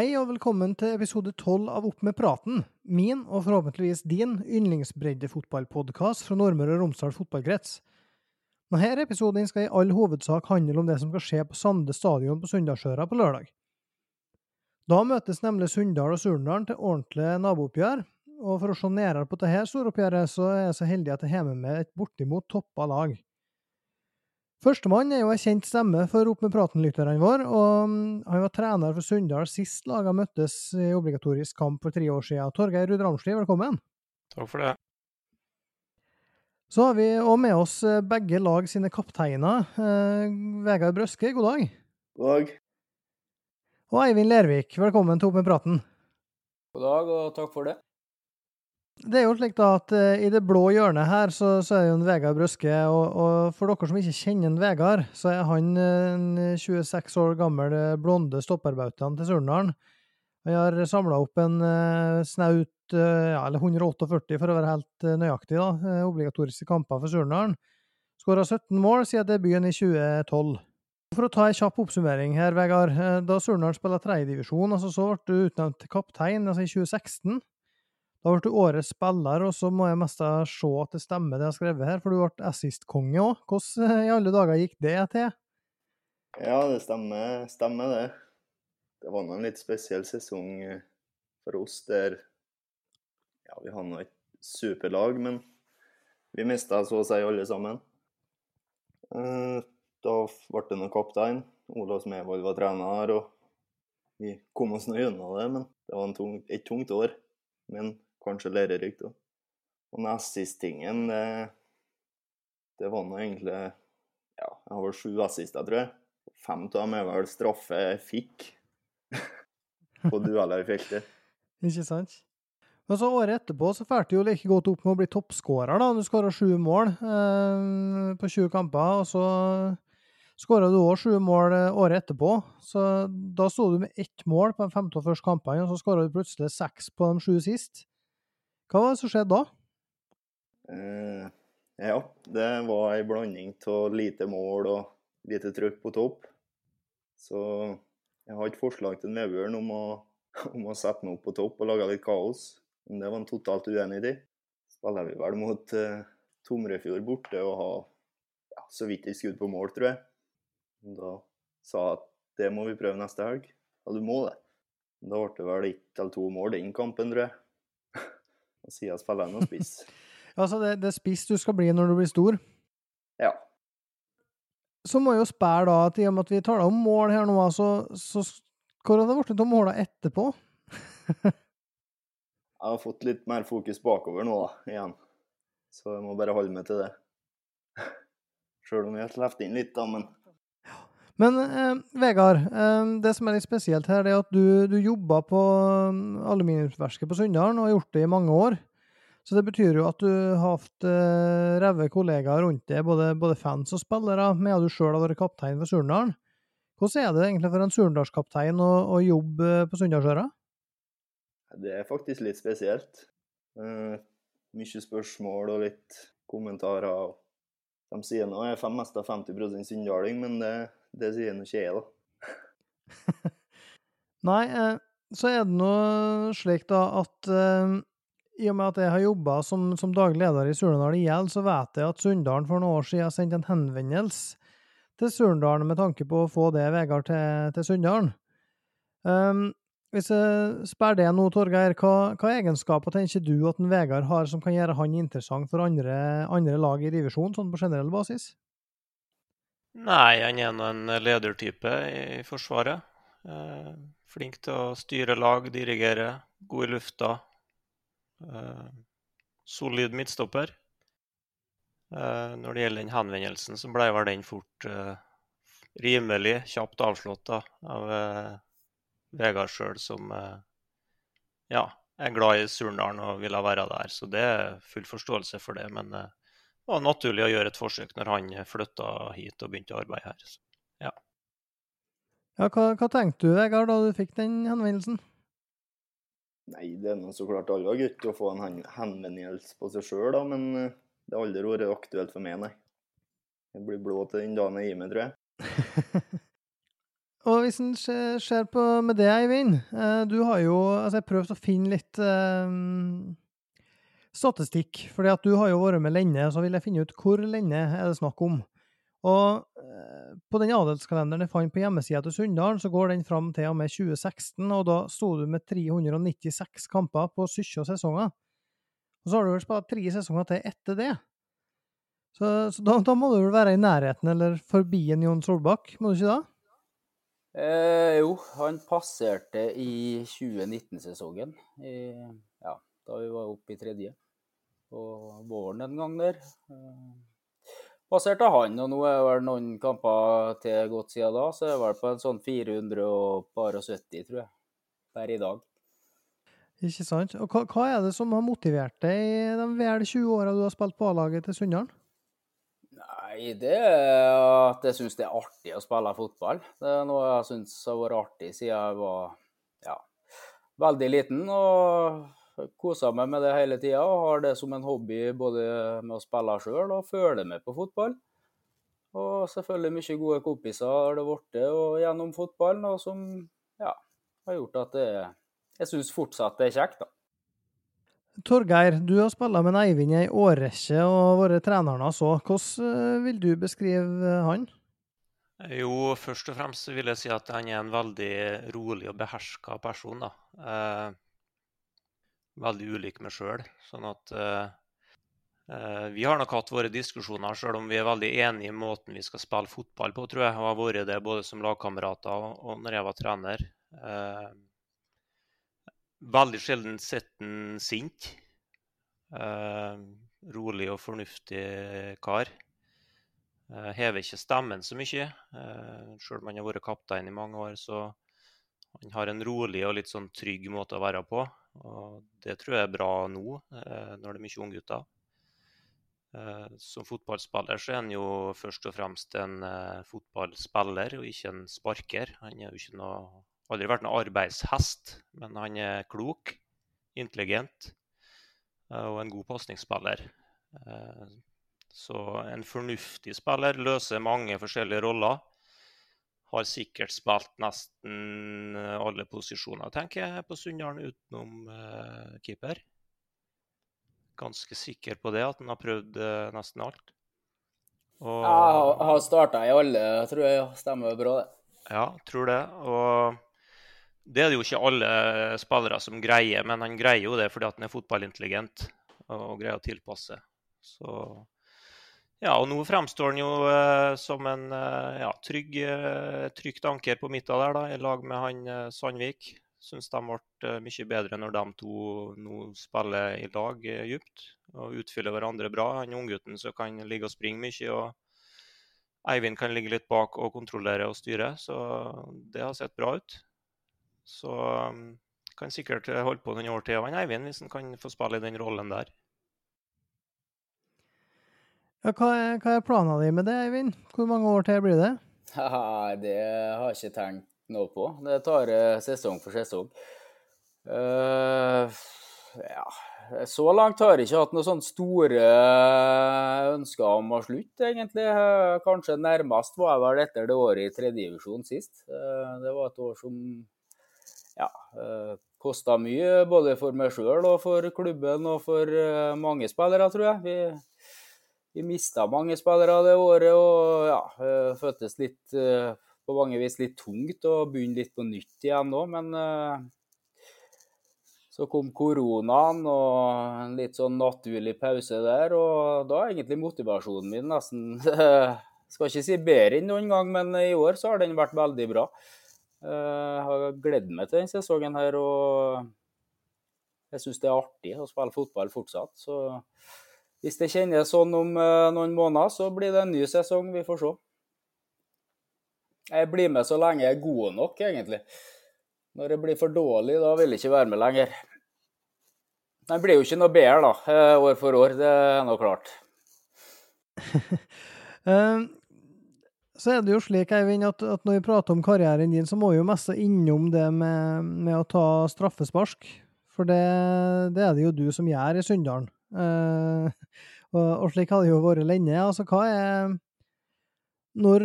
Hei og velkommen til episode tolv av Opp med praten, min og forhåpentligvis din yndlingsbreddefotballpodkast fra Nordmøre og Romsdal fotballkrets. Denne episoden skal i all hovedsak handle om det som skal skje på Sande stadion på Sunndalsøra på lørdag. Da møtes nemlig Sunndal og Surnadal til ordentlig nabooppgjør, og for å se nærmere på dette storoppgjøret, så er jeg så heldig at jeg har med meg et bortimot toppa lag. Førstemann er jo en kjent stemme for Opp med praten-lytterne våre, og mm, han var trener for Sunndal sist laga møttes i obligatorisk kamp for tre år siden. Torgeir Ruud Ramsli, velkommen. Takk for det. Så har vi òg med oss eh, begge lag sine kapteiner. Eh, Vegard Brøske, god dag. God dag. Og Eivind Lervik, velkommen til Opp med praten. God dag, og takk for det. Det er jo slik da at uh, i det blå hjørnet her, så, så er det jo en Vegard Brøske. Og, og, for dere som ikke kjenner en Vegard, så er han en 26 år gammel blonde stopperbautaen til Surnadal. Han har samla opp en uh, snaut, uh, ja, eller 148 for å være helt nøyaktig, da, obligatoriske kamper for Surnadal. Skåra 17 mål siden debuten i 2012. For å ta en kjapp oppsummering her, Vegard. Da Surnadal spilte tredjedivisjon, altså så ble du utnevnt til kaptein altså i 2016. Da ble du årets spiller, og så må jeg mest se at det stemmer det jeg har skrevet her, for du ble assist-konge òg. Hvordan eh, i alle dager gikk det til? Ja, det stemmer, stemmer det. Det var en litt spesiell sesong eh, for oss der Ja, vi hadde et superlag, men vi mista så å si alle sammen. Eh, da ble det noen kaptein. Olav Smevold var trener, og vi kom oss nå gjennom det, men det var tung, et tungt år. Men kanskje lærerikt òg. Og assist-tingen, det, det var nå egentlig Ja, jeg har vel sju assister, tror jeg. Fem av dem er vel straffe jeg fikk på dueller i feltet. Ikke sant? Men så Året etterpå så du jo like godt opp med å bli toppskårer. da. Du skåra sju mål eh, på 20 kamper. og så skåra du òg sju mål eh, året etterpå. Så da sto du med ett mål på de 15 første kampene, og så skåra du plutselig seks på de sju sist. Hva var det som skjedde da? Eh, ja, det var ei blanding av lite mål og lite trykk på topp. Så jeg har et forslag til Medbjørn om, om, å sette meg opp på topp og lage litt kaos. Men det var han totalt uenig i. Spiller vi vel mot eh, Tomrefjord borte og har ja, så vidt et skudd på mål, tror jeg. Da sa jeg at det må vi prøve neste helg. Ja, du må det. Da ble det vel ett eller to mål den kampen, tror jeg. Og jeg noe spiss. altså, det, det er spiss du skal bli når du blir stor? Ja. Så må jeg jo spørre, da, at i og med at vi taler om mål her nå, så, så hvor har det blitt av måla etterpå? jeg har fått litt mer fokus bakover nå, da, igjen. Så jeg må bare holde meg til det. Sjøl om jeg har sluppet inn litt, da, men men eh, Vegard, eh, det som er litt spesielt her, er at du, du jobba på mm, aluminiumsverket på Sunndalen og har gjort det i mange år. Så det betyr jo at du har hatt eh, ræve kollegaer rundt deg, både, både, fans og spillere, medan du sjøl har vært kaptein for Surndalen. Hvordan er det egentlig for en surndalskaptein å, å jobbe på Sunndalsøra? Det er faktisk litt spesielt. Uh, mye spørsmål og litt kommentarer. De sier nå jeg er mest av 50 sunndaling, men det det sier nå ikke jeg, da. Nei, eh, så er det nå slik da at eh, i og med at jeg har jobba som, som, daglig leder i Surnadal IL, så vet jeg at Sunndalen for noen år siden sendte en henvendelse til Surndalen med tanke på å få det Vegard til, til Sunndalen. Um, hvis jeg spør det nå, Torgeir, hva, hva, egenskaper tenker du at en Vegard har som kan gjøre han interessant for andre, andre lag i divisjonen, sånn på generell basis? Nei, han er nå en ledertype i Forsvaret. Eh, flink til å styre lag, dirigere, god i lufta. Eh, solid midtstopper. Eh, når det gjelder den henvendelsen, så ble vel den fort rimelig kjapt avslått da, av Vegard sjøl, som ja, er glad i Surndalen og ville være der. Så det er full forståelse for det. Men det var naturlig å gjøre et forsøk når han flytta hit og begynte å arbeide her. Ja. ja hva, hva, tenkte du, Vegard, da du fikk den henvendelsen? Nei, det er så klart aldri gutt å få en henvendelse på seg sjøl, da, men eh, det har aldri vært aktuelt for meg, nei. Jeg blir blå til den dagen jeg gir meg, tror jeg. Og hvis en ser på med det, Eivind eh, Du har jo altså Jeg prøvde å finne litt eh, statistikk. fordi at du har jo vært med lenge, så vil jeg finne ut hvor lenge er det snakk om. Og eh, på den adelskalenderen jeg fant på hjemmesida til Sunndalen, så går den fram til og med 2016, og da sto du med 396 kamper på 17 sesonger. Og så har du vel spilt tre sesonger til etter det. Så, så da, da, må du vel være i nærheten eller forbi en Jon Solbakk, må du ikke da? Eh, jo, han passerte i 2019-sesongen. Ja, da vi var oppe i tredje. På våren en gang der. Eh, passerte han, og nå er det vel noen kamper til godt siden da, så er det vel på en sånn 470, tror jeg, per i dag. Ikke sant. Og hva, hva, er det som har motivert deg i de vel 20 åra du har spilt på A-laget til Sunndalen? Nei, det er at jeg syns det er artig å spille fotball. Det er noe jeg syns har vært artig siden jeg var ja, veldig liten. Og koser meg med det hele tida. Og har det som en hobby både med å spille sjøl og følge med på fotball. Og selvfølgelig mye gode kompiser har det blitt gjennom fotballen, og som ja, har gjort at det jeg syns fortsatt det er kjekt, da. Torgeir, du har spilt med Eivind i ei årrekke og vært treneren hans òg. Hvordan eh, vil du beskrive han? Jo, først og fremst vil jeg si at han er en veldig rolig og beherska person. da. Veldig ulik meg sjøl. Sånn at eh, Vi har nok hatt våre diskusjoner, sjøl om vi er veldig enige i måten vi skal spille fotball på, tror jeg. Og har vært det både som lagkamerater og, og når jeg var trener. Uh, veldig sjelden sett den sint. Uh, rolig og fornuftig kar. Uh, hever ikke stemmen så mye. Uh, Sjøl om han har vært kaptein i mange år, så han har en rolig og litt sånn trygg måte å være på. Og det tror jeg er bra nå, uh, når det er mye unggutter. Uh, som fotballspiller så er han jo først og fremst en fotballspiller og ikke en sparker. Han noe aldri vært noen arbeidshest, men han er klok, intelligent eh, og en god pasningsspiller. Eh, så en fornuftig spiller løser mange forskjellige roller. Har sikkert spilt nesten alle posisjoner, tenker jeg, på Sunndalen utenom uh, keeper. Ganske sikker på det, at han har prøvd uh, nesten alt. Og, jeg har starta i alle, tror jeg. Stemmer bra, det. Ja, tror det. Og det er det jo ikke alle spillere som greier, men han greier jo det fordi han er fotballintelligent og greier å tilpasse. Så ja, og nå fremstår han jo eh, som en eh, ja, trygg, eh, trygt anker på midten der, da, i lag med han eh, Sandvik. Syns de ble eh, mye bedre når de to nå spiller i lag eh, dypt og utfyller hverandre bra. Han unggutten som kan ligge og springe mye, og Eivind kan ligge litt bak og kontrollere og styre. Så det har sett bra ut. Så um, kan sikkert holde på noen år til, han Eivind, hvis han kan få spille i den rollen der. Ja, hva, er, hva er planene dine med det, Eivind? Hvor mange år til blir det? Ja, det har jeg ikke tenkt noe på. Det tar uh, sesong for sesong. Uh, ja, så langt har jeg ikke hatt noen sånne store eh, ønsker om å slutte, egentlig. Kanskje nærmest var jeg vel etter det året i tredjedivisjon sist. Det var et år som ja, eh, kosta mye både for meg sjøl og for klubben og for eh, mange spillere, tror jeg. Vi, vi mista mange spillere det året og ja, eh, føltes litt på mange vis litt tungt å begynne litt på nytt igjen nå, men så kom koronaen og en litt sånn naturlig pause der, og da er egentlig motivasjonen min nesten Skal ikke si bedre enn noen gang, men i år så har den vært veldig bra. Jeg eh, har gledet meg til denne sesongen her, og jeg syns det er artig å spille fotball fortsatt. Så hvis det kjennes sånn om eh, noen måneder, så blir det en ny sesong. Vi får se. Jeg blir med så lenge jeg er god nok, egentlig. Når jeg blir for dårlig, da vil jeg ikke være med lenger. Den blir jo ikke noe bedre, da, eh, år for år. Det er nå klart. Så er det jo slik, Eivind, at, at, når vi prater om karrieren din, så må vi jo messe innom det med, med, å ta straffespark. For det, det, er det jo du som gjør i Sunndalen. Eh, og, og, slik har det jo vært lenge. Altså, hva er Når,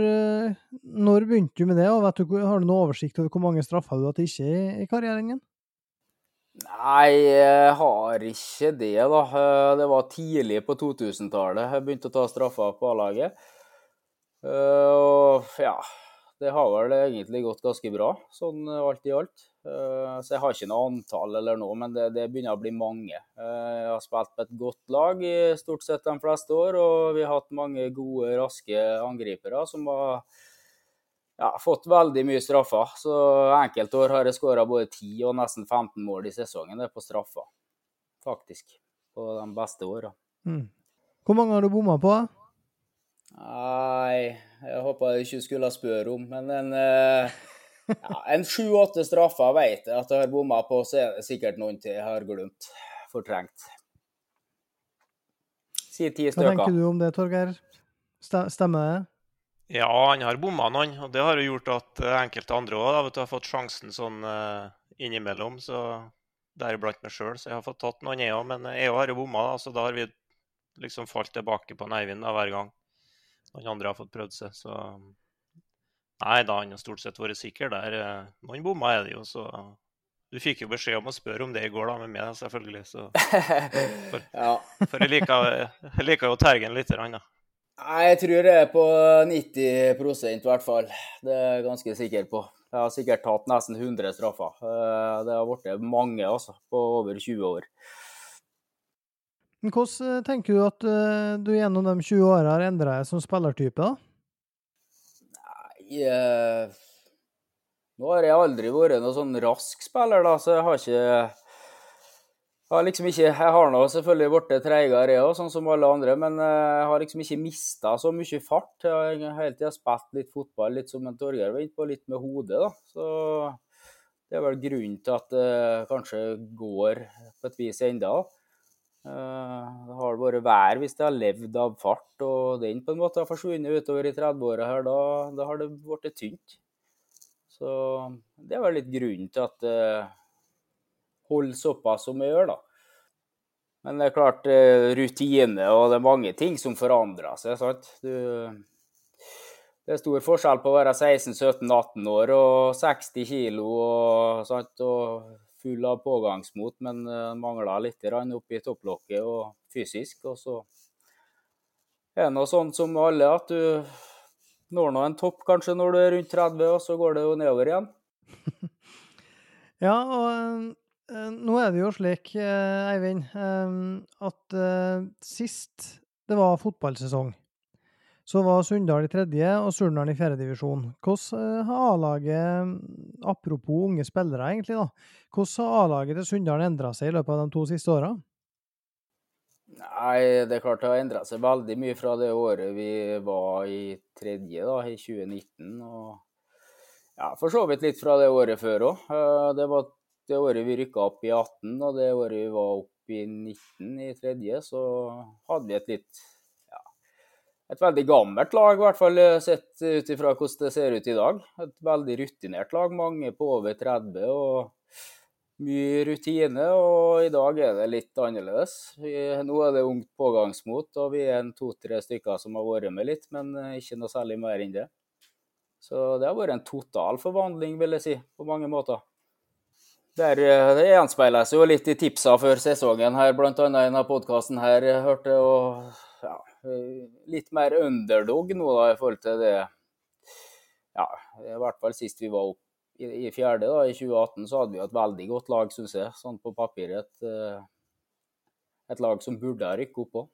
når begynte du med det, og du, har du noe oversikt over hvor mange straffer du har hatt ikke i, i karrieren? Nei, jeg har ikke det, da. Eh, Det var tidlig på 2000-tallet jeg begynte å ta straffer på A-laget. Eh, Og ja, det har vel egentlig gått ganske bra, sånn alt i alt. Eh, Så jeg har ikke noe antall eller noe, men det, det begynner å bli mange. Eh, Jeg har spilt på et godt lag i stort sett de fleste år, og vi har hatt mange gode, raske angripere som har ja, fått veldig mye straffer. Så enkelte år har jeg skåra både 10 og nesten 15 mål i sesongen det er på straffer. Faktisk. På de beste åra. Mm. Hvor mange har du bomma på? Nei, jeg håper jeg ikke skulle spørre om, men en eh, ja, en sju-åtte straffer vet jeg at jeg har bomma på, så er det sikkert noen til jeg har glemt. Fortrengt. Si ti Hva tenker du om det, Torgeir? Stemmer det? Ja, han har bomma noen, og det har jo gjort at eh, enkelte andre òg har fått sjansen sånn eh, innimellom. så Deriblant meg sjøl, så jeg har fått tatt noen, jeg òg. Men jeg òg har jo bomma, så da har vi liksom falt tilbake på Eivind hver gang noen andre har fått prøvd seg. Så nei, da har han jo stort sett vært sikker der. eh, Noen bomma er det jo, så Du fikk jo beskjed om å spørre om det i går, da, med meg, selvfølgelig. Så, ja. for jeg liker, jeg liker jo Tergen litt. Da. Nei, jeg tror det er på 90% i hvert fall. Det er jeg ganske sikker på. Jeg har sikkert tatt nesten 100 straffer. Eh, Det har blitt mange, altså, på over 20 år. Hvordan eh, tenker du at eh, du gjennom de 20 åra har endra deg som spillertype? da? Nei, eh, Nå har jeg aldri vært noen sånn rask spiller, da, så jeg har ikke jeg har liksom ikke, jeg har nå selvfølgelig blitt treigere, sånn som alle andre, men eh, jeg har liksom ikke mista så mye fart. Jeg har hele tida spilt litt fotball, litt som en Torgeir var på, litt med hodet. da. Så det er vel grunnen til at det kanskje går på et vis enda. Eh, Det har vært vær hvis det har levd av fart, og den på en måte har forsvunnet utover i 30-åra her, da, da har det blitt tynt. Så det er vel litt grunnen til at det holder såpass som det gjør, da. Men det er klart, eh, rutine og det er mange ting som forandrer seg, sant. Du, det er stor forskjell på å være 16-17-18 år og 60 kilo og, sant, og full av pågangsmot, men uh, mangler litt oppi topplokket og fysisk. Og så er det noe sånt som alle, at du når nå en topp kanskje når du er rundt 30, og så går det jo nedover igjen. Ja, og eh, nå er det jo slik, eh, Eivind, eh, at eh, sist det var fotballsesong, så var Sunndal i tredje og Surnadal i fjerde divisjon. Hvordan eh, har A-laget, apropos unge spillere egentlig, da, hvordan har A-laget til Sunndal endra seg i løpet av de to siste åra? Nei, det er klart det har endra seg veldig mye fra det året vi var i tredje, da, i 2019. Og ja, for så vidt litt fra det året før òg. Det var det året vi rykka opp i 18, og det året vi var opp i 19 i tredje, så hadde vi et litt et veldig gammelt lag, i hvert fall eh, sett ut ifra hvordan det ser ut i dag. Et veldig rutinert lag, mange på over 30 og mye rutine. Og i dag er det litt annerledes. Nå er det ungt pågangsmot, og vi er en to-tre stykker som har vært med litt, men eh, ikke noe særlig mer enn det. Så det har vært en total forvandling, vil jeg si, på mange måter. Der, eh, det gjenspeiles jo litt i tipsa før sesongen her, bl.a. i denne podkasten her. Jeg hørte og litt mer underdog nå da, i forhold til det Ja, i hvert fall sist vi var opp i, i fjerde, da, i 2018, så hadde vi et veldig godt lag, syns jeg. Sånn på papiret. Et, eh, et lag som burde ha rykket opp òg.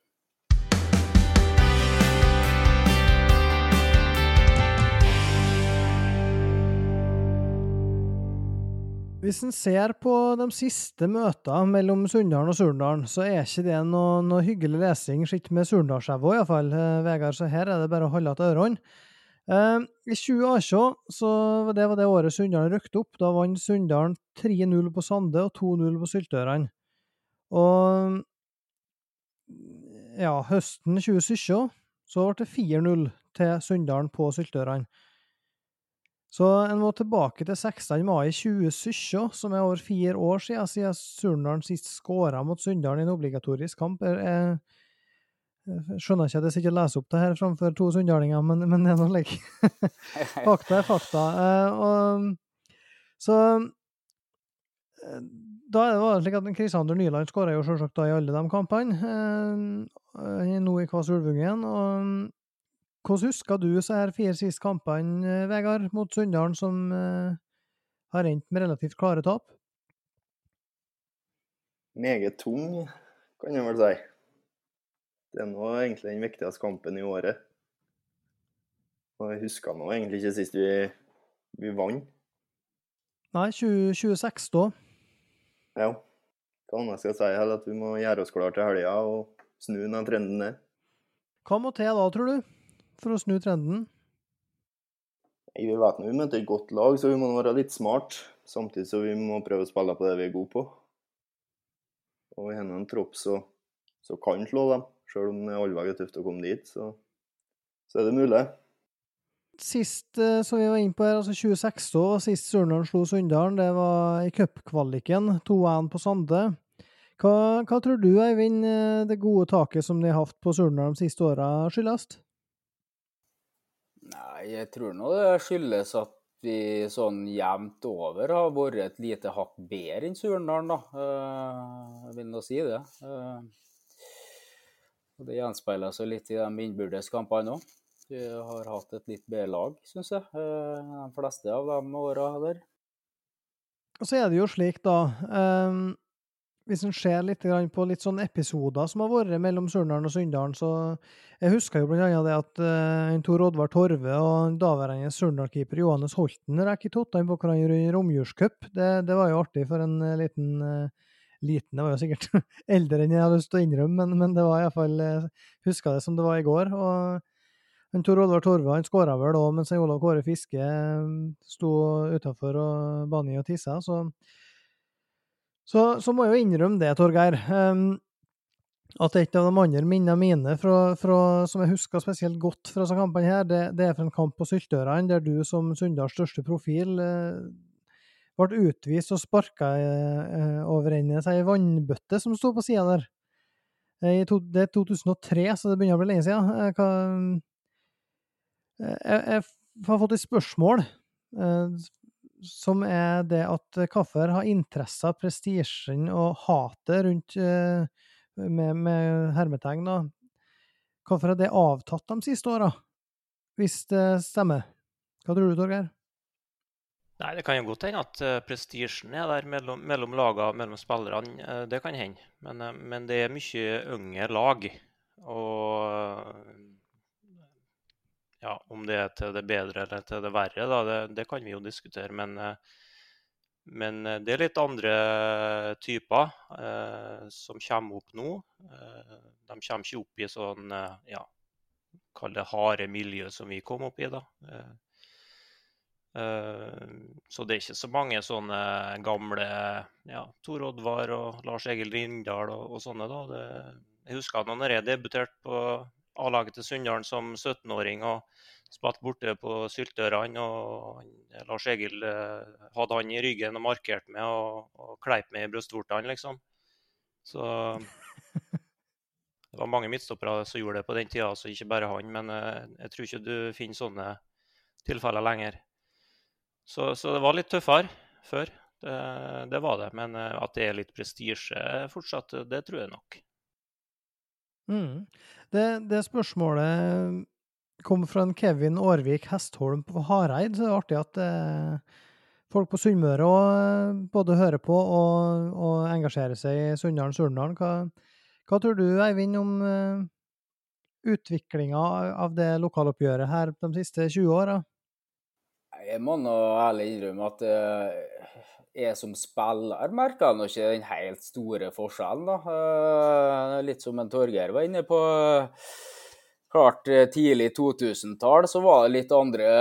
Hvis en ser på de siste møtene mellom Sunndalen og Surndalen, så er ikke det noe, noe hyggelig lesing, sett med Surndalsskjeva iallfall, eh, Vegard. Så her er det bare å holde til ørene. Uh, I 2018, så det var det året Sunndalen røkte opp. Da vant Sunndalen 3-0 på Sande og 2-0 på Syltørene. Og ja, høsten 2017 så ble det 4-0 til Sunndalen på Syltøren. Så en må tilbake til 16. mai 2017, som er over fire år siden, siden Surndalen sist skåra mot Sunndalen i en obligatorisk kamp. Er, er, Jeg skjønner ikke at jeg sitter og leser opp det her framfor to sunndalinger, men, men det er noe slik. fakta er fakta. Eh, og, så eh, da er det slik at Krisander Nyland skåra jo selvsagt da i alle de kampene. Eh, nå i Kvass Ulvungen. Og hvordan husker du så her fire siste kampene, Vegard, mot Sunndalen, som har endt med relativt klare tap? Meget tung, kan jeg vel si. Det er nå egentlig den viktigste kampen i året. Og jeg husker nå egentlig ikke sist vi, vi vant. Nei, 2026 da. Ja. Hva annet skal jeg si heller at vi må gjøre oss klar til helga og snu den trenden der. Hva må til da, tror du, for å snu trenden? Vi vet nå vi møter et godt lag, så vi må være litt smart. Samtidig så vi må prøve å spille på det vi er gode på. Og vi har en tropp som kan slå dem. Selv om det er allveg tøft å komme dit, så, så, er det mulig. Sist eh, som vi var inne på her, altså 2016, år, sist Surnadal slo Sunndalen, det var i cupkvaliken. 2-1 på Sande. Hva, hva, tror du, Eivind, eh, det gode taket som de har hatt på Surnadal de siste åra, skyldes? Nei, jeg tror nå det skyldes at vi sånn jevnt over har vært et lite hakk bedre enn Surnadal, da. Eh, jeg vil nå si det. Og Det gjenspeiler seg litt i de innbyrdes kampene òg. Vi har hatt et litt bedre lag, syns jeg, eh, de fleste av de åra der. Og så er det jo slik, da Hvis en ser litt på litt sånne episoder som har vært mellom Surnadal og Sunndalen, så Jeg husker jo blant annet det at uh, Tor Oddvar Torve og daværende Surnadal-keeper Johannes Holten røk i tottene på hverandre i romjulscup. Det, det, var jo artig for en uh, liten uh, liten. det var jo sikkert eldre enn jeg hadde lyst til å innrømme, men, men det var iallfall Huska det som det var i går. og men Tor Oddvar Torve han skåra vel òg mens Olav Kåre Fiske sto utafor banen og tissa, så, så, så må jeg jo innrømme det, Torgeir. At et av de andre minnene mine fra, fra, som jeg husker spesielt godt fra disse kampene, her, det, det, er fra en kamp på Syltørene, der du som Sunndals største profil eh, ble utvist og sparka eh, over en ei vannbøtte som sto på sida der. Eh, to, det er 2003, så det begynner å bli lenge siden. Eh, hva, jeg, jeg, har fått et spørsmål som er det at hvorfor har interesser, prestisjen og hatet rundt med, med hermetegn, da, hvorfor har det avtatt de siste åra, hvis det stemmer? Hva tror du, Torgeir? Nei, Det kan jo godt hende at uh, prestisjen er der mellom, mellom lagene mellom spillerne. Det kan hende. Men, men, det er mye unge lag. Og ja, om det er til det bedre eller til det verre, da, det, det kan vi jo diskutere. Men, men, det er litt andre typer som kommer opp nå. de kommer ikke opp i sånn ja, kall det harde miljø som vi kom opp i. da. Eh, så det er ikke så mange sånne gamle ja, Tor Oddvar og Lars Egil Rindal og, og sånne. da. Det, jeg husker da når jeg debuterte på A-laget til Sunndalen som 17-åring og spilte borte på syltørene og Lars Egil eh, hadde han i ryggen og markerte meg og, og kleip meg i brystvortene, liksom. Så det var mange midtstoppere som gjorde det på den tida, så ikke bare han. Men eh, jeg tror ikke du finner sånne tilfeller lenger. Så, så, det var litt tøffere før. Det, det, var det. Men eh, at det er litt prestisje fortsatt, det tror jeg nok. Mm. Det, det, spørsmålet kom fra en Kevin Årvik Hestholm på Hareid. Så det er artig at eh, folk på Sunnmøre òg både hører på og, og engasjerer seg i Sunndalen-Surndalen. Hva, hva, tror du, Eivind, om eh, utviklinga av det lokaloppgjøret her de siste 20 åra? Jeg må nå ærlig innrømme at eh, jeg som spiller merker han ikke den helt store forskjellen. da. Eh, litt som en Torgeir var inne på. Klart, eh, tidlig 2000-tall så var det litt andre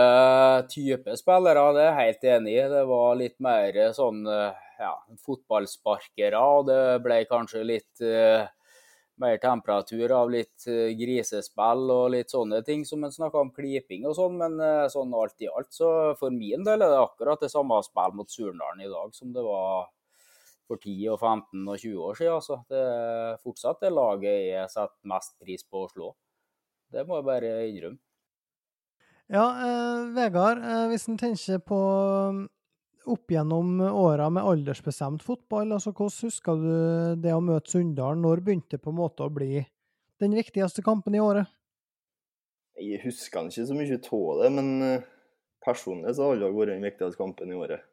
typer spillere, det er jeg helt enig i. Det var litt mer sånn ja, fotballsparkere, og det ble kanskje litt mer temperatur av litt eh, grisespill og litt sånne ting, som en snakka om kliping og sånn. Men eh, sånn alt i alt, så for min del er det akkurat det samme spill mot Surndalen i dag som det var for 10 og 15 og 20 år siden. Så Det er fortsatt det laget jeg setter mest pris på å slå. Det må jeg bare innrømme. Ja, eh, Vegard, eh, hvis en tenker på opp gjennom åra med aldersbestemt fotball, altså hvordan husker du det å møte Sunndalen? Når begynte det på en måte å bli den viktigste kampen i året? Jeg husker ikke så mye av det, men eh, personlig så har det vært den viktigste kampen i året.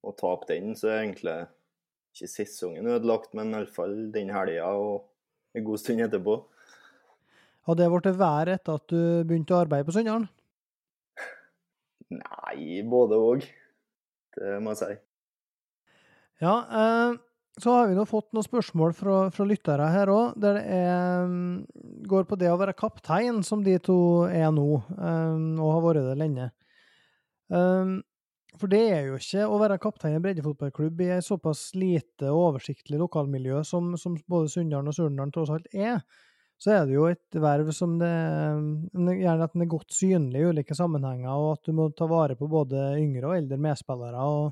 Å tape den, så er egentlig ikke sesongen ødelagt, men iallfall den helga og en god stund etterpå. Har det blitt vær etter at du begynte å arbeide på Sunndalen? Nei, både òg. Det må jeg si. Ja, eh, så har vi nå fått noen spørsmål fra, fra lyttere her òg, der det er, mm, går på det å være kaptein, som de to er nå, eh, og har vært det lenge. Eh, for det er jo ikke å være kaptein i en breddefotballklubb i et såpass lite og oversiktlig lokalmiljø som, som både Sunndalen og Surnadal tross alt er. Så er det jo et verv som det Gjerne at den er godt synlig i ulike sammenhenger, og at du må ta vare på både yngre og eldre medspillere. og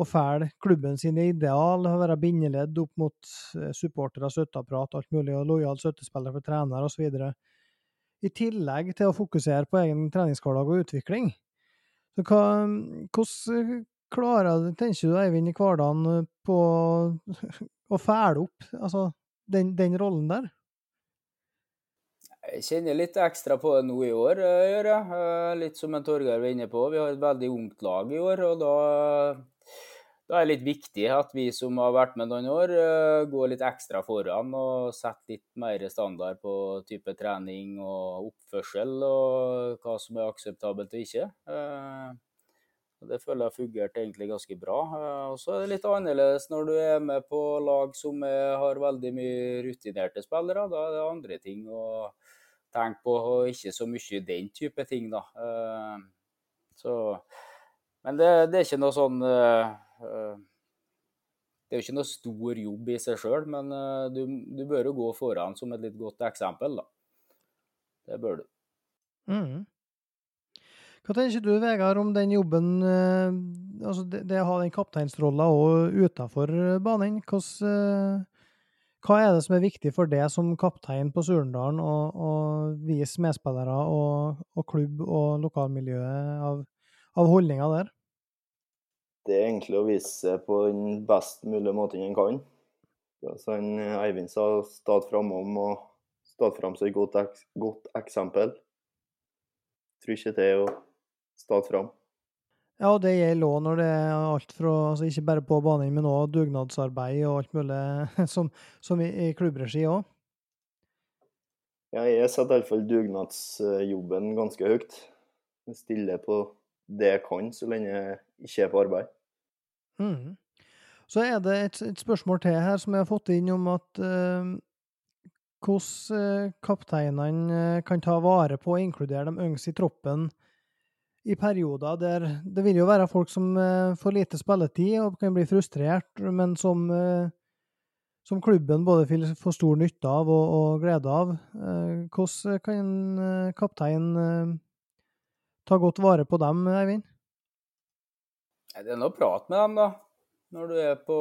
og følge klubben sine ideal, være bindeledd opp mot supportere, støtteapparat, alt mulig, og lojal støttespiller for trener osv. I tillegg til å fokusere på egen treningshverdag og utvikling. Så hva, hvordan klarer du, tenker du, Eivind, i hverdagen på å følge opp altså, den, den, rollen der? Jeg kjenner litt ekstra på det nå i år, gjør jeg. Litt som en Torgeir var inne på. Vi har et veldig ungt lag i år, og da da er det litt viktig at vi som har vært med noen år, eh, går litt ekstra foran og setter litt mer standard på type trening og oppførsel og hva som er akseptabelt og ikke. Eh, det føler jeg har fungert egentlig ganske bra. Eh, og så er det litt annerledes når du er med på lag som har veldig mye rutinerte spillere. Da er det andre ting å tenke på, og ikke så mye den type ting, da. Så, men det, det er ikke noe sånn Eh, det er jo ikke noe stor jobb i seg sjøl, men eh, du, du, bør jo gå foran som et litt godt eksempel, da. Det bør du. Mm. Hva tenker du, Vegard, om den jobben, eh, altså det, det å ha den kapteinsrolla òg utafor banen? Hvordan, hva er det som er viktig for deg som kaptein på Surendalen, å vise medspillere og, og, klubb og lokalmiljøet av, av holdninger der? det er egentlig å vise seg på den best mulige måten en kan. Så Eivind sa stad framom og stad fram som et godt, godt eksempel. Det er å stad fram. Ja, og det gjelder òg når det er alt fra altså Ikke bare på banen, men òg dugnadsarbeid og alt mulig som, som i, i klubbregi òg. Ja, jeg setter iallfall dugnadsjobben ganske høyt. Jeg stiller på det jeg kan, så lenge jeg ikke er på arbeid. Mm. Så er det et, et, spørsmål til her som jeg har fått inn om at eh, hvordan uh, kapteinene uh, kan ta vare på å inkludere de yngste i troppen i perioder der det vil jo være folk som får lite spilletid og kan bli frustrert, men som, som klubben både vil få stor nytte av og, og glede av. hvordan kan kapteinen kaptein ta godt vare på dem, Eivind? Det er noe prat med dem, da. Når du er på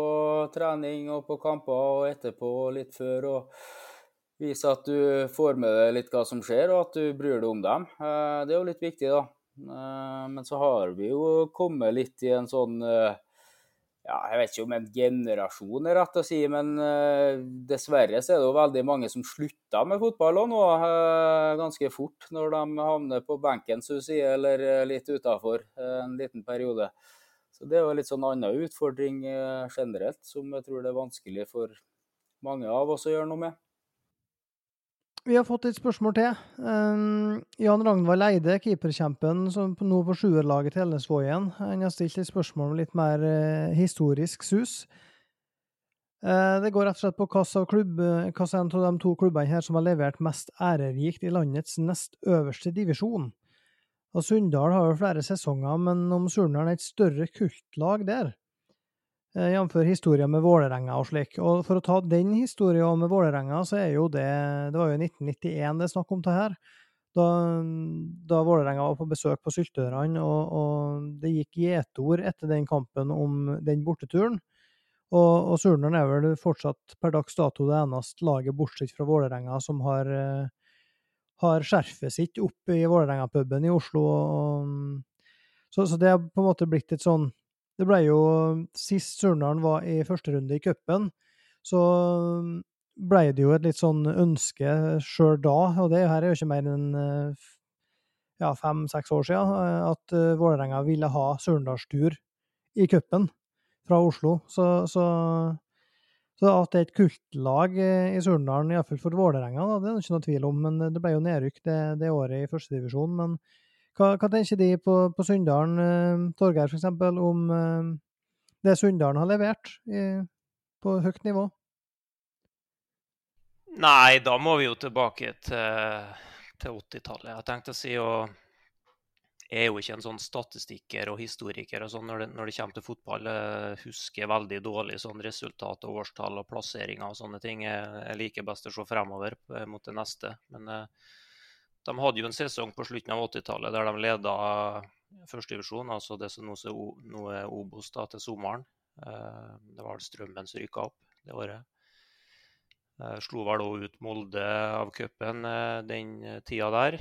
trening og på kamper og etterpå og litt før. og Vise at du får med deg litt hva som skjer, og at du bryr deg om dem. Eh, det er jo litt viktig, da. Eh, men så har vi jo kommet litt i en sånn eh, ja, Jeg vet ikke om en generasjon er rett å si, men dessverre så er det jo veldig mange som slutter med fotball nå, ganske fort. Når de havner på benken, så å si, eller litt utafor en liten periode. Så Det er jo litt sånn annen utfordring eh, generelt, som jeg tror det er vanskelig for mange av oss å gjøre noe med. Vi har fått et spørsmål til. Um, Jan Ragnvald Eide, keeperkjempen som nå på sjuerlaget til Elnesvågen, han har stilt et spørsmål med litt mer uh, historisk sus. Uh, det går rett og slett på hvilken av, av de to klubbene her som har levert mest ærerikt i landets nest øverste divisjon. Og Sunndal har jo flere sesonger, men om Surnadal er et større kultlag der, eh, jf. historien med Vålerenga og slik. Og for å ta den historien med Vålerenga, så er jo det Det var jo i 1991 det er snakk om det her. Da, da Vålerenga var på besøk på Syltørene, og, og, det gikk gjetord etter den kampen om den borteturen. Og, og Surnadal er vel fortsatt per dags dato det eneste laget, bortsett fra Vålerenga, som har, eh, har skjerfet sitt opp i Vålerenga-puben i Oslo. Og, så, så, det har på en måte blitt et sånn Det ble jo Sist Surnadal var i første runde i cupen, så ble det jo et litt sånn ønske sjøl da, og det her er jo ikke mer enn ja, fem-seks år siden, at Vålerenga ville ha Surnadalstur i cupen fra Oslo. Så, så, så, at det er et kultlag i Surnadalen, iallfall for Vålerenga, det er det ikke noe tvil om. Men det ble jo nedrykk det, det året i førstedivisjon. Men hva, hva, tenker de på, på Sunndalen, eh, Torgeir f.eks., om eh, det Sunndalen har levert i, på høyt nivå? Nei, da må vi jo tilbake til, til 80-tallet. Jeg tenkte å si og jeg er jo ikke en sånn statistikker og historiker og sånn når, når, det kommer til fotball. Jeg husker veldig dårlig sånn resultat og årstall og plasseringer og sånne ting. Jeg, jeg liker best å se fremover mot det neste. Men uh, de hadde jo en sesong på slutten av 80-tallet der de leda førstedivisjon, altså det som nå er Obos, da, til sommeren. Eh, det var Strømmen som rykka opp det året. Eh, slo vel òg ut Molde av cupen eh, den tida der.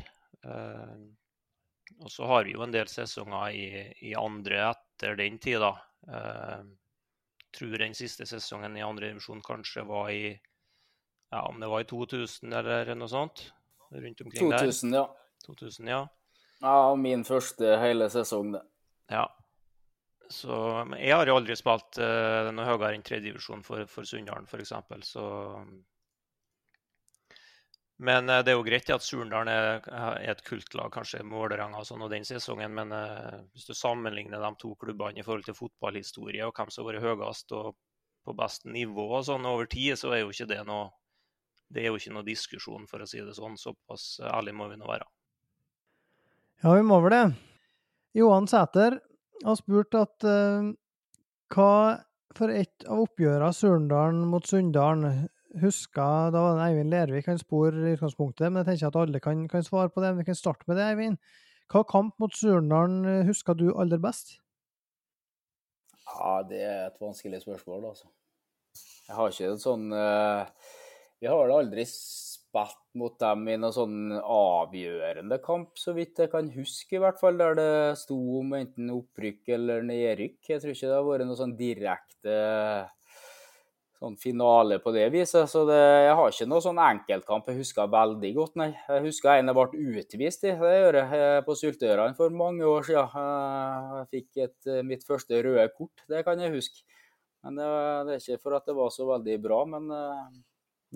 Og så har vi jo en del sesonger i, i andre etter den tida. Tror den siste sesongen i andre divisjon kanskje var i ja, om det var i 2000 eller noe sånt rundt omkring 2000, der. Ja. 2000, ja. Ja, min første hele sesong, det. Ja. Så jeg har jo aldri spilt uh, noe høyere enn tredjedivisjon for, for Sunndalen, f.eks. Så Men uh, det er jo greit at Surndalen er, er, et kultlag, kanskje Vålerenga og sånn, og den sesongen. Men uh, hvis du sammenligner de to klubbene i forhold til fotballhistorie og hvem som har vært høyest og på best nivå og sånn over tid, så er jo ikke det noe det er jo ikke noe diskusjon, for å si det sånn. Såpass ærlig må vi nå være. Ja, vi må vel det. Johan Sæter har spurt at uh, hva for et av oppgjørene Surndalen mot Sunndalen husker Da var det Eivind Lervik han spor i utgangspunktet, men jeg tenker at alle kan, kan svare på det. Vi kan starte med det, Eivind. Hva kamp mot Surndalen eh, husker du aller best? Ja, det er et vanskelig spørsmål, altså. Jeg har ikke en sånn uh vi har aldri spilt mot dem i noen sånn avgjørende kamp, så vidt jeg kan huske, i hvert fall, der det sto om enten opprykk eller nedrykk. Jeg tror ikke det har vært noe sånn direkte sånn finale på det viset. Så det, jeg har ikke noen sånn enkeltkamp jeg husker veldig godt, nei. Jeg husker en jeg ble utvist i, det gjør jeg på Syltøyran for mange år siden. Jeg fikk et, mitt første røde kort, det kan jeg huske. Men det, det er ikke for at det var så veldig bra, men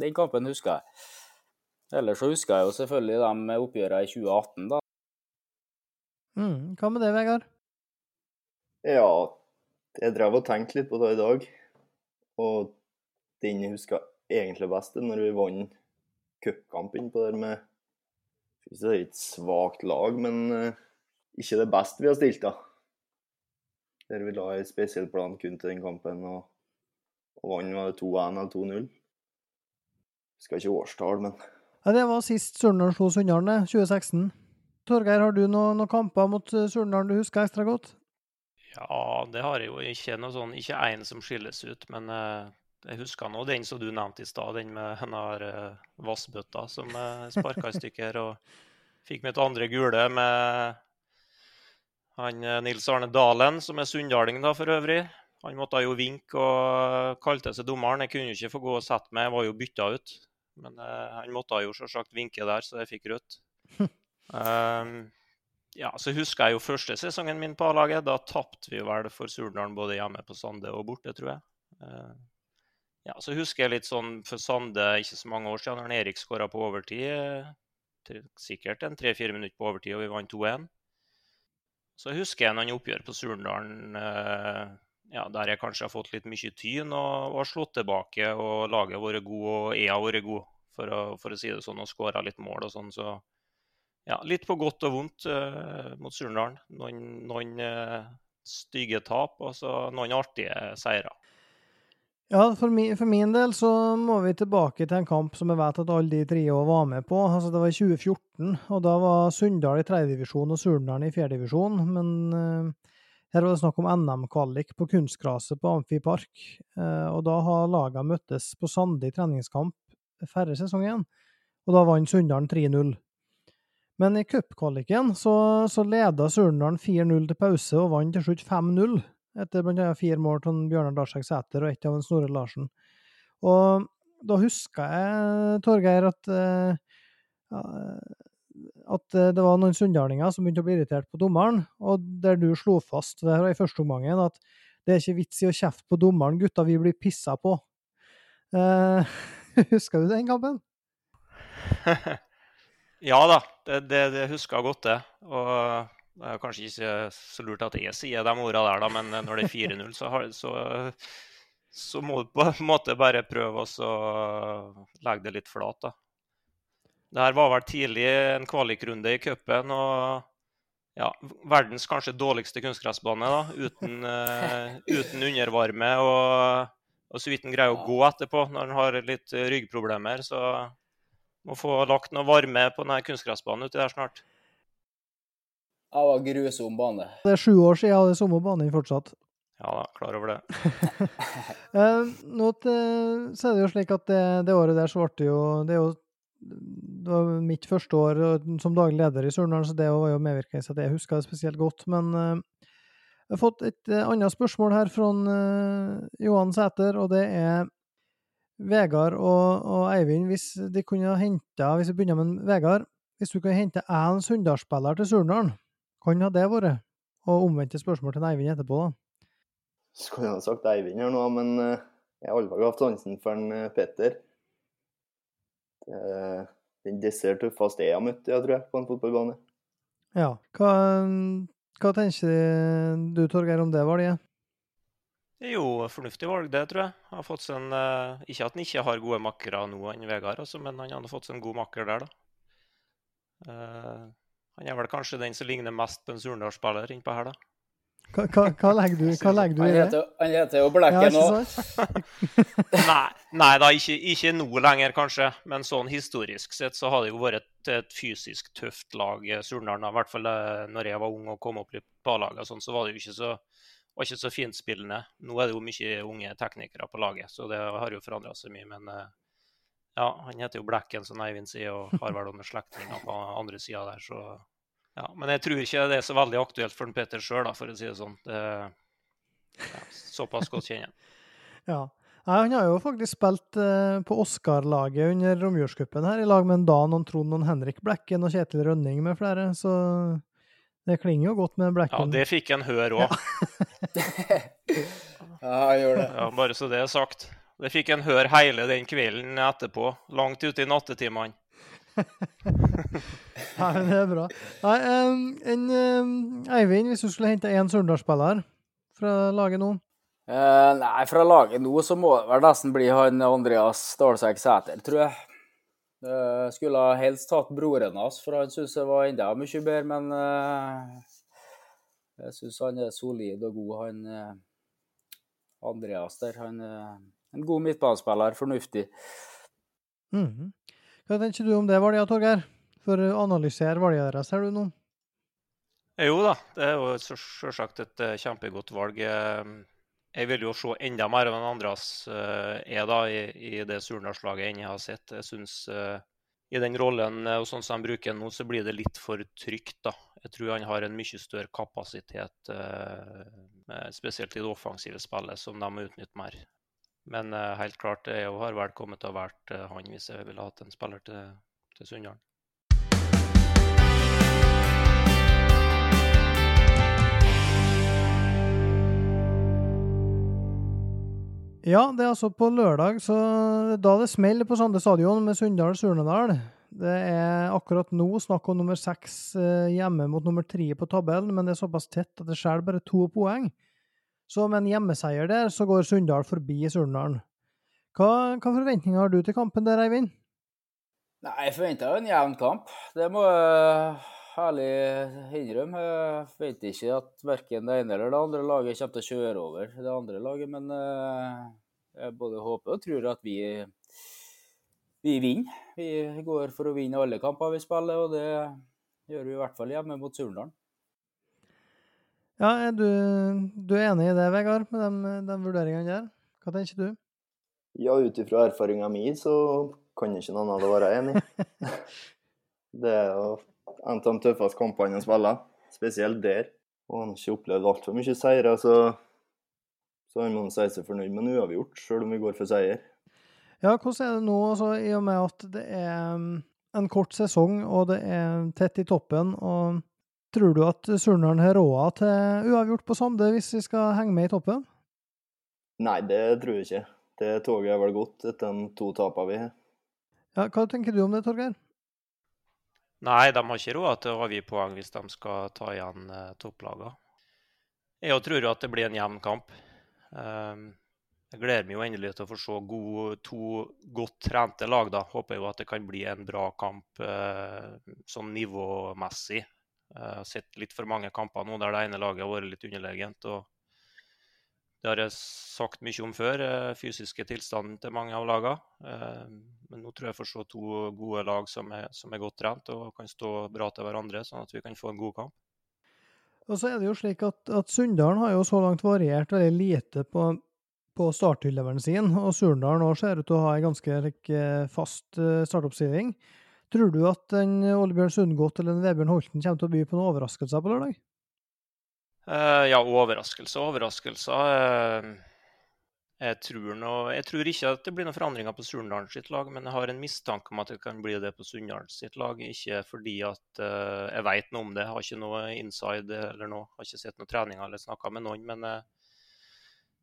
den kampen husker jeg. Ellers så husker jeg jo selvfølgelig de oppgjørene i 2018, da. Mm, hva med det, Vegard? Ja, jeg drev og tenkte litt på det i dag. Og den jeg husker egentlig best, når vi vant cupkampen på der med Det er et svakt lag, men uh, ikke det beste vi har stilt, da. Der vi la en spesiell plan kun til den kampen, og, og vant var det 2-1 eller 2-0. Skal ikke årstall, men ja, Det var sist Surnadal slo Sunndalen, 2016. Torgeir, har du noen, noen kamper mot eh, Surnadal du husker ekstra godt? Ja, det har jeg jo. Ikke noe sånn, ikke én som skilles ut, men eh, jeg husker nå den som du nevnte i stad, den med den der uh, vassbøtta som eh, sparka i stykker. Og fikk mitt andre gule med han Nils Arne Dalen, som er sunndaling da for øvrig. Han måtte jo vinke og kalte seg dommeren. Jeg kunne jo ikke få gå og sette meg, jeg var jo bytta ut. Men uh, han måtte jo selvsagt vinke der, så jeg fikk rødt. um, ja, så husker jeg jo første sesongen min på A-laget. Da tapte vi vel for Surnadal både hjemme på Sande og borte, tror jeg. Uh, ja, Så husker jeg litt sånn for Sande ikke så mange år siden, når Erik skåra på overtid. Uh, sikkert en tre-fire minutter på overtid, og vi vant 2-1. Så husker jeg noen oppgjør på Surnadalen ja, der jeg kanskje har fått litt mye tyn og, og slått tilbake. Og laget har vært god, og jeg har vært god, for å, for å si det sånn, og skåra litt mål og sånn. Så ja, litt på godt og vondt uh, mot Surnadal. Noen, noen uh, stygge tap og så noen artige seire. Ja, for min, for min, del så må vi tilbake til en kamp som jeg vet at alle de tre var med på. Altså, det var i 2014, og da var Sunndal i tredjedivisjon og Surnadal i fjerdedivisjon. Men uh, Her var det snakk om NM-kvalik på kunstgraset på Amfi Park, eh, og da har lagene møttes på Sande i treningskamp færre sesong igjen, og da vant Sunndalen 3-0. Men i cupkvaliken så, så leda Surnadal 4-0 til pause og vant til slutt 5-0, etter annet fire mål av Bjørnar Darsek Sæter og ett av Snorre Larsen. Og da huska jeg, Torgeir, at eh, at eh, det var noen sunndalinger som begynte å bli irritert på dommeren, og der du slo fast det her i første omgangen at det er ikke vits i å kjefte på dommeren, gutta, vi blir pissa på. Eh, husker du den kampen? ja da, det, det, det husker jeg godt, det. Og det er kanskje ikke så lurt at jeg sier de ordene der, da, men når det er 4-0, så, så, så, må du på en måte bare prøve å legge det litt flat. da. Det her var vel tidlig en kvalikrunde i cupen. og ja, verdens kanskje dårligste kunstgressbane, da, uten, uh, uten undervarme. Og, og, så vidt han greier å gå etterpå når han har litt ryggproblemer. Så må få lagt noe varme på denne kunstgressbanen uti der snart. Det var grusom bane. Det er sju år siden jeg hadde samme bane fortsatt. Ja da, klar over det. uh, nå til, så er det jo slik at det, det året der så ble det jo Det er jo det var mitt første år som daglig leder i Surnadal, så det var jo medvirkende til at jeg husker det spesielt godt. Men uh, jeg har fått et uh, annet spørsmål her fra uh, Johan Sæter, og det er Vegard og, og, Eivind, hvis de kunne henta Hvis vi begynner med Vegard. Hvis du kunne hente én Sunndalsspiller til Surnadal, kan ha det vært? Og omvendte spørsmål til Eivind etterpå, da. Skulle ha sagt Eivind her nå, men jeg har aldri hatt sansen for en Petter. Eh, den desidert tøffeste jeg har møtt, jeg tror jeg, på en fotballbane. Ja. Hva, hva tenker du, Torgeir, om det valget? Det er jo fornuftig valg, det, tror jeg. Har fått en, uh, ikke at han ikke har gode makkere nå, han Vegard, altså, men han har fått seg en god makker der, da. Uh, han er vel kanskje den som ligner mest på en Surnadal-spiller innpå her, da. Hva, hva, hva, legger du, hva legger du i det? Han heter jo Blekken nå. nei, nei da, ikke, ikke, nå lenger, kanskje. Men sånn historisk sett så har det jo vært et, et fysisk tøft lag, Surnadal. I hvert fall eh, når jeg var ung og kom opp i på laget, sånn, så var det jo ikke så, var ikke så fintspillende. Nå er det jo mye unge teknikere på laget, så det har jo forandra seg mye. Men eh, ja, han heter jo Blekken, som Eivind sier, og har vel noen slektninger på andre sida der, så ja, men jeg tror ikke det er så veldig aktuelt for Peter sjøl, for å si det sånn. Det, ja, såpass godt kjenner jeg ja. Nei, han har jo faktisk spilt uh, på Oscar-laget under romjulscupen her, i lag med en Dan, og Trond og Henrik Blekken og Kjetil Rønning med flere, så det klinger jo godt med Blekken. Ja, det fikk en hør òg. ja, han gjør det. Ja, bare så det er sagt. Det fikk en hør hele den kvelden etterpå, langt ute i nattetimene. Nei, det er bra. Nei, um, en, um, Eivind, hvis du skulle hente én Surndal-spiller fra laget nå? Uh, nei, fra laget nå så må det vel nesten bli han Andreas Dalsek Sæter, tror jeg. Uh, skulle helst tatt broren hans, for han syns jeg var enda mye bedre, men uh, jeg syns han er solid og god, han Andreas der. Han er en god midtbanespiller, fornuftig. Mm -hmm. Hva tenker du om det valget, Torgeir? For å analysere valget deres ser du noe? Jo da, det er jo selvsagt et uh, kjempegodt valg. Eh, jeg vil jo se enda mer enn Andreas uh, er da i, i det Surnadslaget enn jeg har sett. Jeg synes uh, i den rollen og sånn som han bruker nå, så blir det litt for trygt. da. Jeg tror han har en mye større kapasitet, spesielt i det offensive spillet, som de må utnytte mer. Men uh, helt klart, jeg har vel kommet til å ha vært uh, han hvis jeg ville hatt en spiller til, til Sunndalen. Ja, det er altså på lørdag, så da det smeller på Sande stadion med Sunndal-Surnadal. Det er akkurat nå snakk om nummer seks eh, hjemme mot nummer tre på tabellen, men det er såpass tett at det skjer bare to poeng. Så med en hjemmeseier der, så går Sunndal forbi Surnadal. Hva, hva forventninger har du til kampen der, Eivind? Nei, Jeg forventer en jevn kamp. Det må jeg ærlig innrømme. Jeg forventer ikke at verken det ene eller det andre laget kommer til å kjøre over det andre laget, men eh, jeg både håper og tror at vi, vi vinner. Vi går for å vinne alle kamper vi spiller, og det gjør vi i hvert fall hjemme mot Surndalen. Ja, er du, du er enig i det, Vegard, med de, de vurderingene der? Hva tenker du? Ja, ut ifra erfaringa mi så kan ikke noen av det være enig. det er jo en av de tøffeste kampene han spiller, spesielt der. Og han har ikke opplevd altfor mye seire, så, så han må si seg fornøyd med en uavgjort, sjøl om vi går for seier. Ja, hvordan er det nå, altså, i og med at det er mm, en kort sesong og det er tett i toppen? og Tror du at Surnadal har råd til uavgjort på Sande hvis vi skal henge med i toppen? Nei, det tror jeg ikke. Det toget er vel gått etter de to tapene vi har. Ja, hva tenker du om det, Torgeir? Nei, de har ikke råd til å avgi poeng hvis de skal ta igjen eh, topplagene. Jeg tror jo at det blir en jevn kamp. Um, jeg gleder meg jo endelig til å få se gode, to godt trente lag. da. Håper jo at det kan bli en bra kamp eh, sånn nivåmessig. Jeg har sett litt for mange kamper nå der det ene laget har vært litt underlegent. og Det har jeg sagt mye om før, eh, fysiske tilstanden til mange av lagene. Eh, men nå tror jeg får se to gode lag som er, som er godt trent og kan stå bra til hverandre, sånn at vi kan få en god kamp. Og så er det jo slik at, at Sunndalen har jo så langt variert veldig lite på på starthylleveren sin, og Surndalen nå ser ut til å ha en ganske like, fast uh, startoppstilling. Tror du at en Ole Bjørn Sundgodt eller en Vebjørn Holten kommer til å by på noen overraskelser på lørdag? Uh, ja, overraskelser overraskelser. Uh, jeg, tror noe, jeg tror ikke at det blir noen forandringer på Surndalen sitt lag, men jeg har en mistanke om at det kan bli det på Sunndalen sitt lag. Ikke fordi at jeg vet noe om det, jeg har ikke noe inside eller noe. Har ikke sett noen treninger eller snakka med noen. men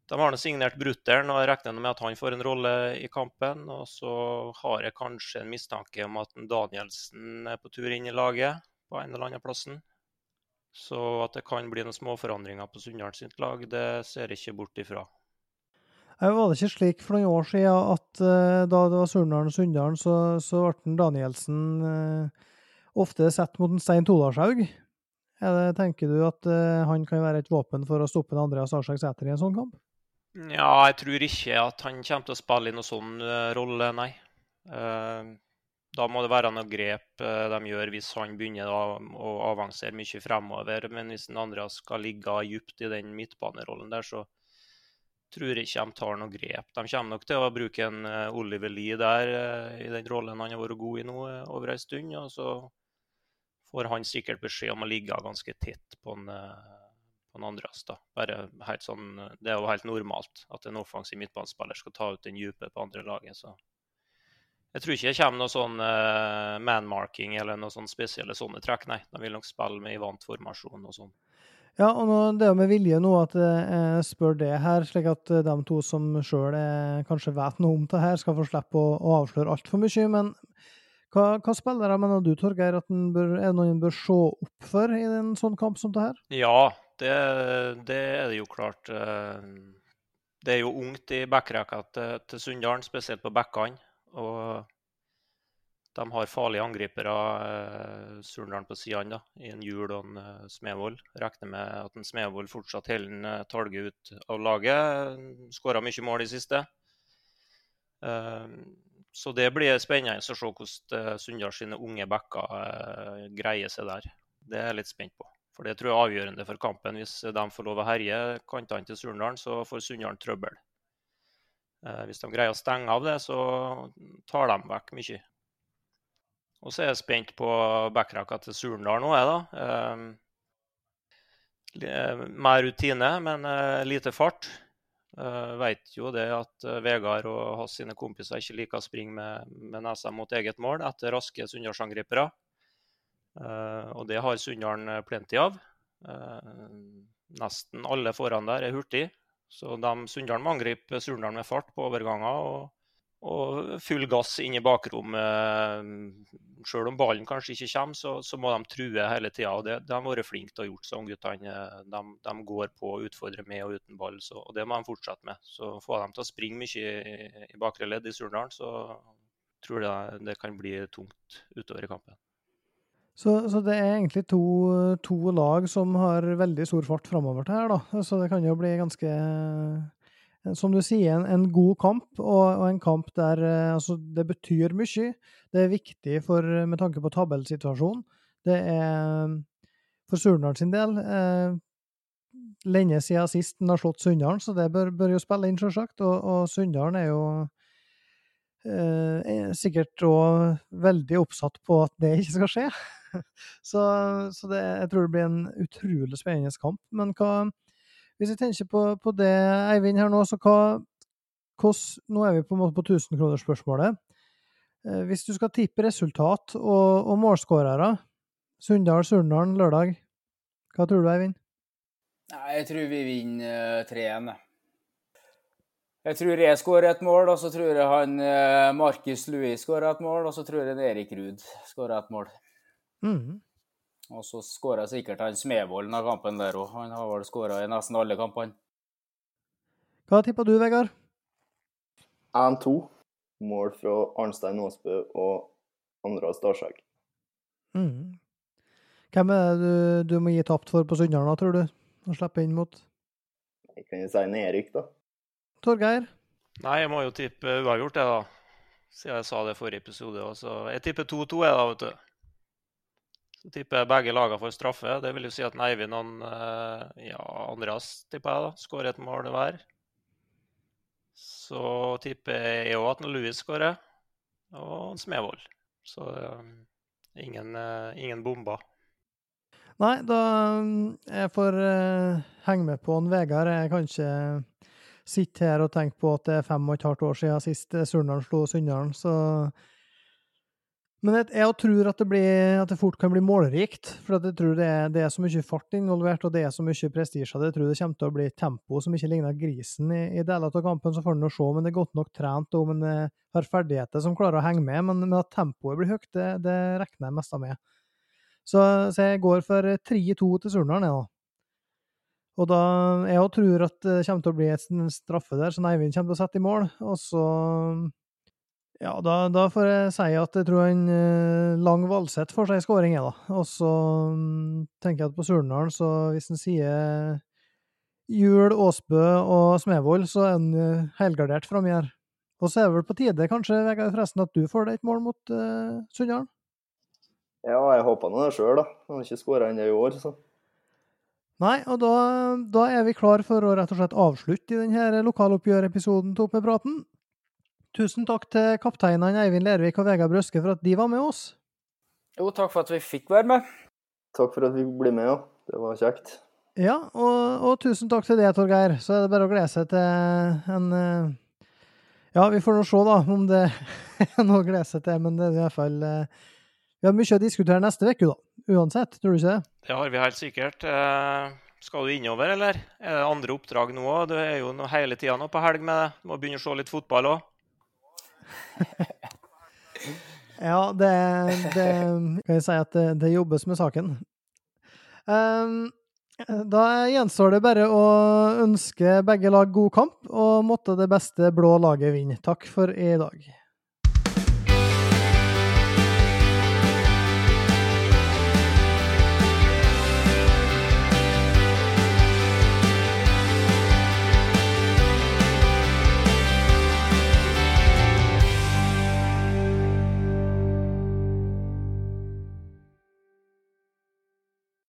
de har signert Brutter'n og jeg regner med at han får en rolle i kampen. Og så har jeg kanskje en mistanke om at Danielsen er på tur inn i laget på en eller annen plassen. Så at det kan bli noen småforandringer på Sunndal sitt lag, det ser jeg ikke bort ifra. Var det ikke slik for noen år siden at uh, da det var Surndalen og Sunndalen, så, så ble Danielsen uh, ofte sett mot en Stein Todarshaug? Tenker du at uh, han kan være et våpen for å stoppe Andreas Arsek Sæter i en sånn kamp? Ja, jeg tror ikke at han kommer til å spille i noen sånn uh, rolle, nei. Uh, da må det være noe grep uh, de gjør hvis han begynner å, avansere mye fremover. Men hvis den andre skal ligge dypt i den midtbanerollen der, så tror jeg ikke de tar noe grep. De kommer nok til å bruke en Oliver Lie der i den rollen han har vært god i nå over en stund. Og så får han sikkert beskjed om å ligge ganske tett på en på den andres. da. Bare helt sånn, Det er jo helt normalt at en offensiv midtbanespiller skal ta ut den dype på andre laget. så... Jeg tror ikke det kommer noe sånn uh, man-marking eller noe sånn spesielle sånne trekk, nei. De vil nok spille med i vant formasjon og sånn. Ja, og nå, det er jo med vilje nå at jeg spør det her, slik at de to som sjøl kanskje vet noe om det her, skal få slippe å, å avsløre altfor mye. Men hva, hva spillere mener du, Torgeir, at bør, er noen en bør se opp for i en sånn kamp som det her? Ja, det, det, er det jo klart. Eh, det er jo ungt i backrekka til, til Sunndalen, spesielt på backene. Og de har farlige angripere, eh, Surndalen på sidene, i en Jul og en uh, Smevold. Regner med at en Smevold fortsatt holder en uh, Talge ut av laget. Skåra mye mål i siste. Uh, så det blir spennende å se hvordan Sunndal sine unge backer greier seg der. Det er jeg litt spent på. For det tror jeg er avgjørende for kampen. Hvis de får lov å herje kantene til Surndalen, så får Sunndalen trøbbel. Eh, hvis de greier å stenge av det, så tar de vekk mye. Og så er jeg spent på backrekka til Surndal nå, jeg, da. Eh, mer rutine, men eh, lite fart. Veit jo det at Vegard og hans sine kompiser ikke liker å springe med, med nesa mot eget mål etter raske Sunndalsangripere. Eh, og det har Sunndalen eh, plenty av. Eh, nesten alle foran der er hurtige. Så Sunndalen må angripe Surndalen med fart på overganger. og, og full gass inn i bakrommet. Selv om ballen kanskje ikke kommer, så, så må de true hele tida. Det, det har de vært flinke til å gjøre, sånn guttene. De, de, går på og utfordrer med og uten ball. Så, og det må de fortsette med. Så få dem til å springe mye i, i bakre ledd i Surndalen, så tror jeg det, det kan bli tungt utover i kampen. Så, så, det er egentlig to, to, lag som har veldig stor fart framover til her, da. Så det kan jo bli ganske Som du sier, en, en god kamp, og, og, en kamp der altså, det betyr mye. Det er viktig for, med tanke på tabellsituasjonen. Det er for Surnadal sin del eh, lenge siden sist han har slått Sunndalen, så det bør, bør jo spille inn, selvsagt. Og, og Sunndalen er jo eh, sikkert òg veldig oppsatt på at det ikke skal skje. så så det, jeg tror det blir en utrolig spennende kamp. Men hva Hvis vi tenker på, på det, Eivind, her nå, så hva hos, Nå er vi på en måte på 1000-kronersspørsmålet. Eh, hvis du skal tippe resultat og, og målskårere, Sunndal-Surndalen lørdag, hva tror du, Eivind? Nei, jeg tror vi vinner 3-1. Jeg. Tror jeg skårer et mål, og så tror jeg han eh, Markus Louis skårer et mål, og så tror jeg Erik Ruud skårer et mål. Mm. Og så skårer sikkert han Smevold av kampen der òg. Han har vel skåra i nesten alle kampene. Hva tipper du, Vegard? 1-2. Mål fra Arnstein Aasbø og Andreas Darsegg. Mm. Hvem er det du, du må gi tapt for på Sunndalen, tror du? Å slippe inn mot Jeg kan jo si en Erik, da. Torgeir? Nei, jeg må jo tippe uavgjort, jeg, da. Siden jeg sa det i forrige episode. også. jeg tipper 2-2, jeg, da, vet du. Så tipper jeg begge lagene får straffe. Det vil jo si at Eivind og eh, ja, Andreas tipper jeg da, skårer et mål hver. Så tipper jeg òg at Louis skårer, og Smevold. Så eh, ingen, eh, ingen bomber. Nei, da jeg får eh, henge med på en Vegard. Jeg kan ikke sitte her og tenke på at det er fem og et halvt år siden sist eh, Surnadal slo Sunndalen, så Men jeg, jeg tror at det, blir, at det fort kan bli målrikt, for jeg tror det er, det er så mye fart involvert, og det er så mye prestisje. Jeg tror det kommer til å bli tempo som ikke ligner grisen i, i deler av kampen, så får en se. Men det er godt nok trent, og om en har ferdigheter som klarer å henge med. Men, men at tempoet blir høyt, det, det regner jeg mest med. Så, så jeg går for 3-2 til Surnadal, jeg, da. Og da Jeg òg tror at det kommer til å bli en straffe der, som Eivind kommer til å sette i mål. Og så Ja, da, da får jeg si at jeg tror en eh, Lang Valseth får seg skåring, jeg, da. Og så mm, tenker jeg at på Surnadal, så hvis en sier Juel, Åsbø og Smevold, så er en eh, helgardert framme her. Og så er det vel på tide, kanskje, Vegard, forresten, at du får deg et mål mot uh, Sunndalen? Ja, jeg håpa nå det sjøl, da. Han har ikke skåra ennå i år, så. Nei, og da, da er vi klar for å rett og slett avslutte i denne lokaloppgjørepisoden til Oppepraten. Tusen takk til kapteinene Eivind Lervik og Vegard Brøske for at de var med oss. Jo, takk for at vi fikk være med. Takk for at vi ble med òg. Det var kjekt. Ja, og, og tusen takk til deg, Torgeir. Så er det bare å glede seg til en eh, Ja, vi får nå se, da, om det er noe å glede seg til, men det er i hvert fall eh, Vi har mye å diskutere neste uke, da. Uansett, tror du ikke det? Det har vi helt sikkert. Eh, skal du innover, eller? Er det andre oppdrag nå òg? Du er jo hele tida nå på helg med det. Du må begynne å se litt fotball òg. Ja, det, det kan jeg si at det, det jobbes med saken. Um, da gjenstår det bare å ønske begge lag god kamp, og måtte det beste blå laget vinne. Takk for i dag.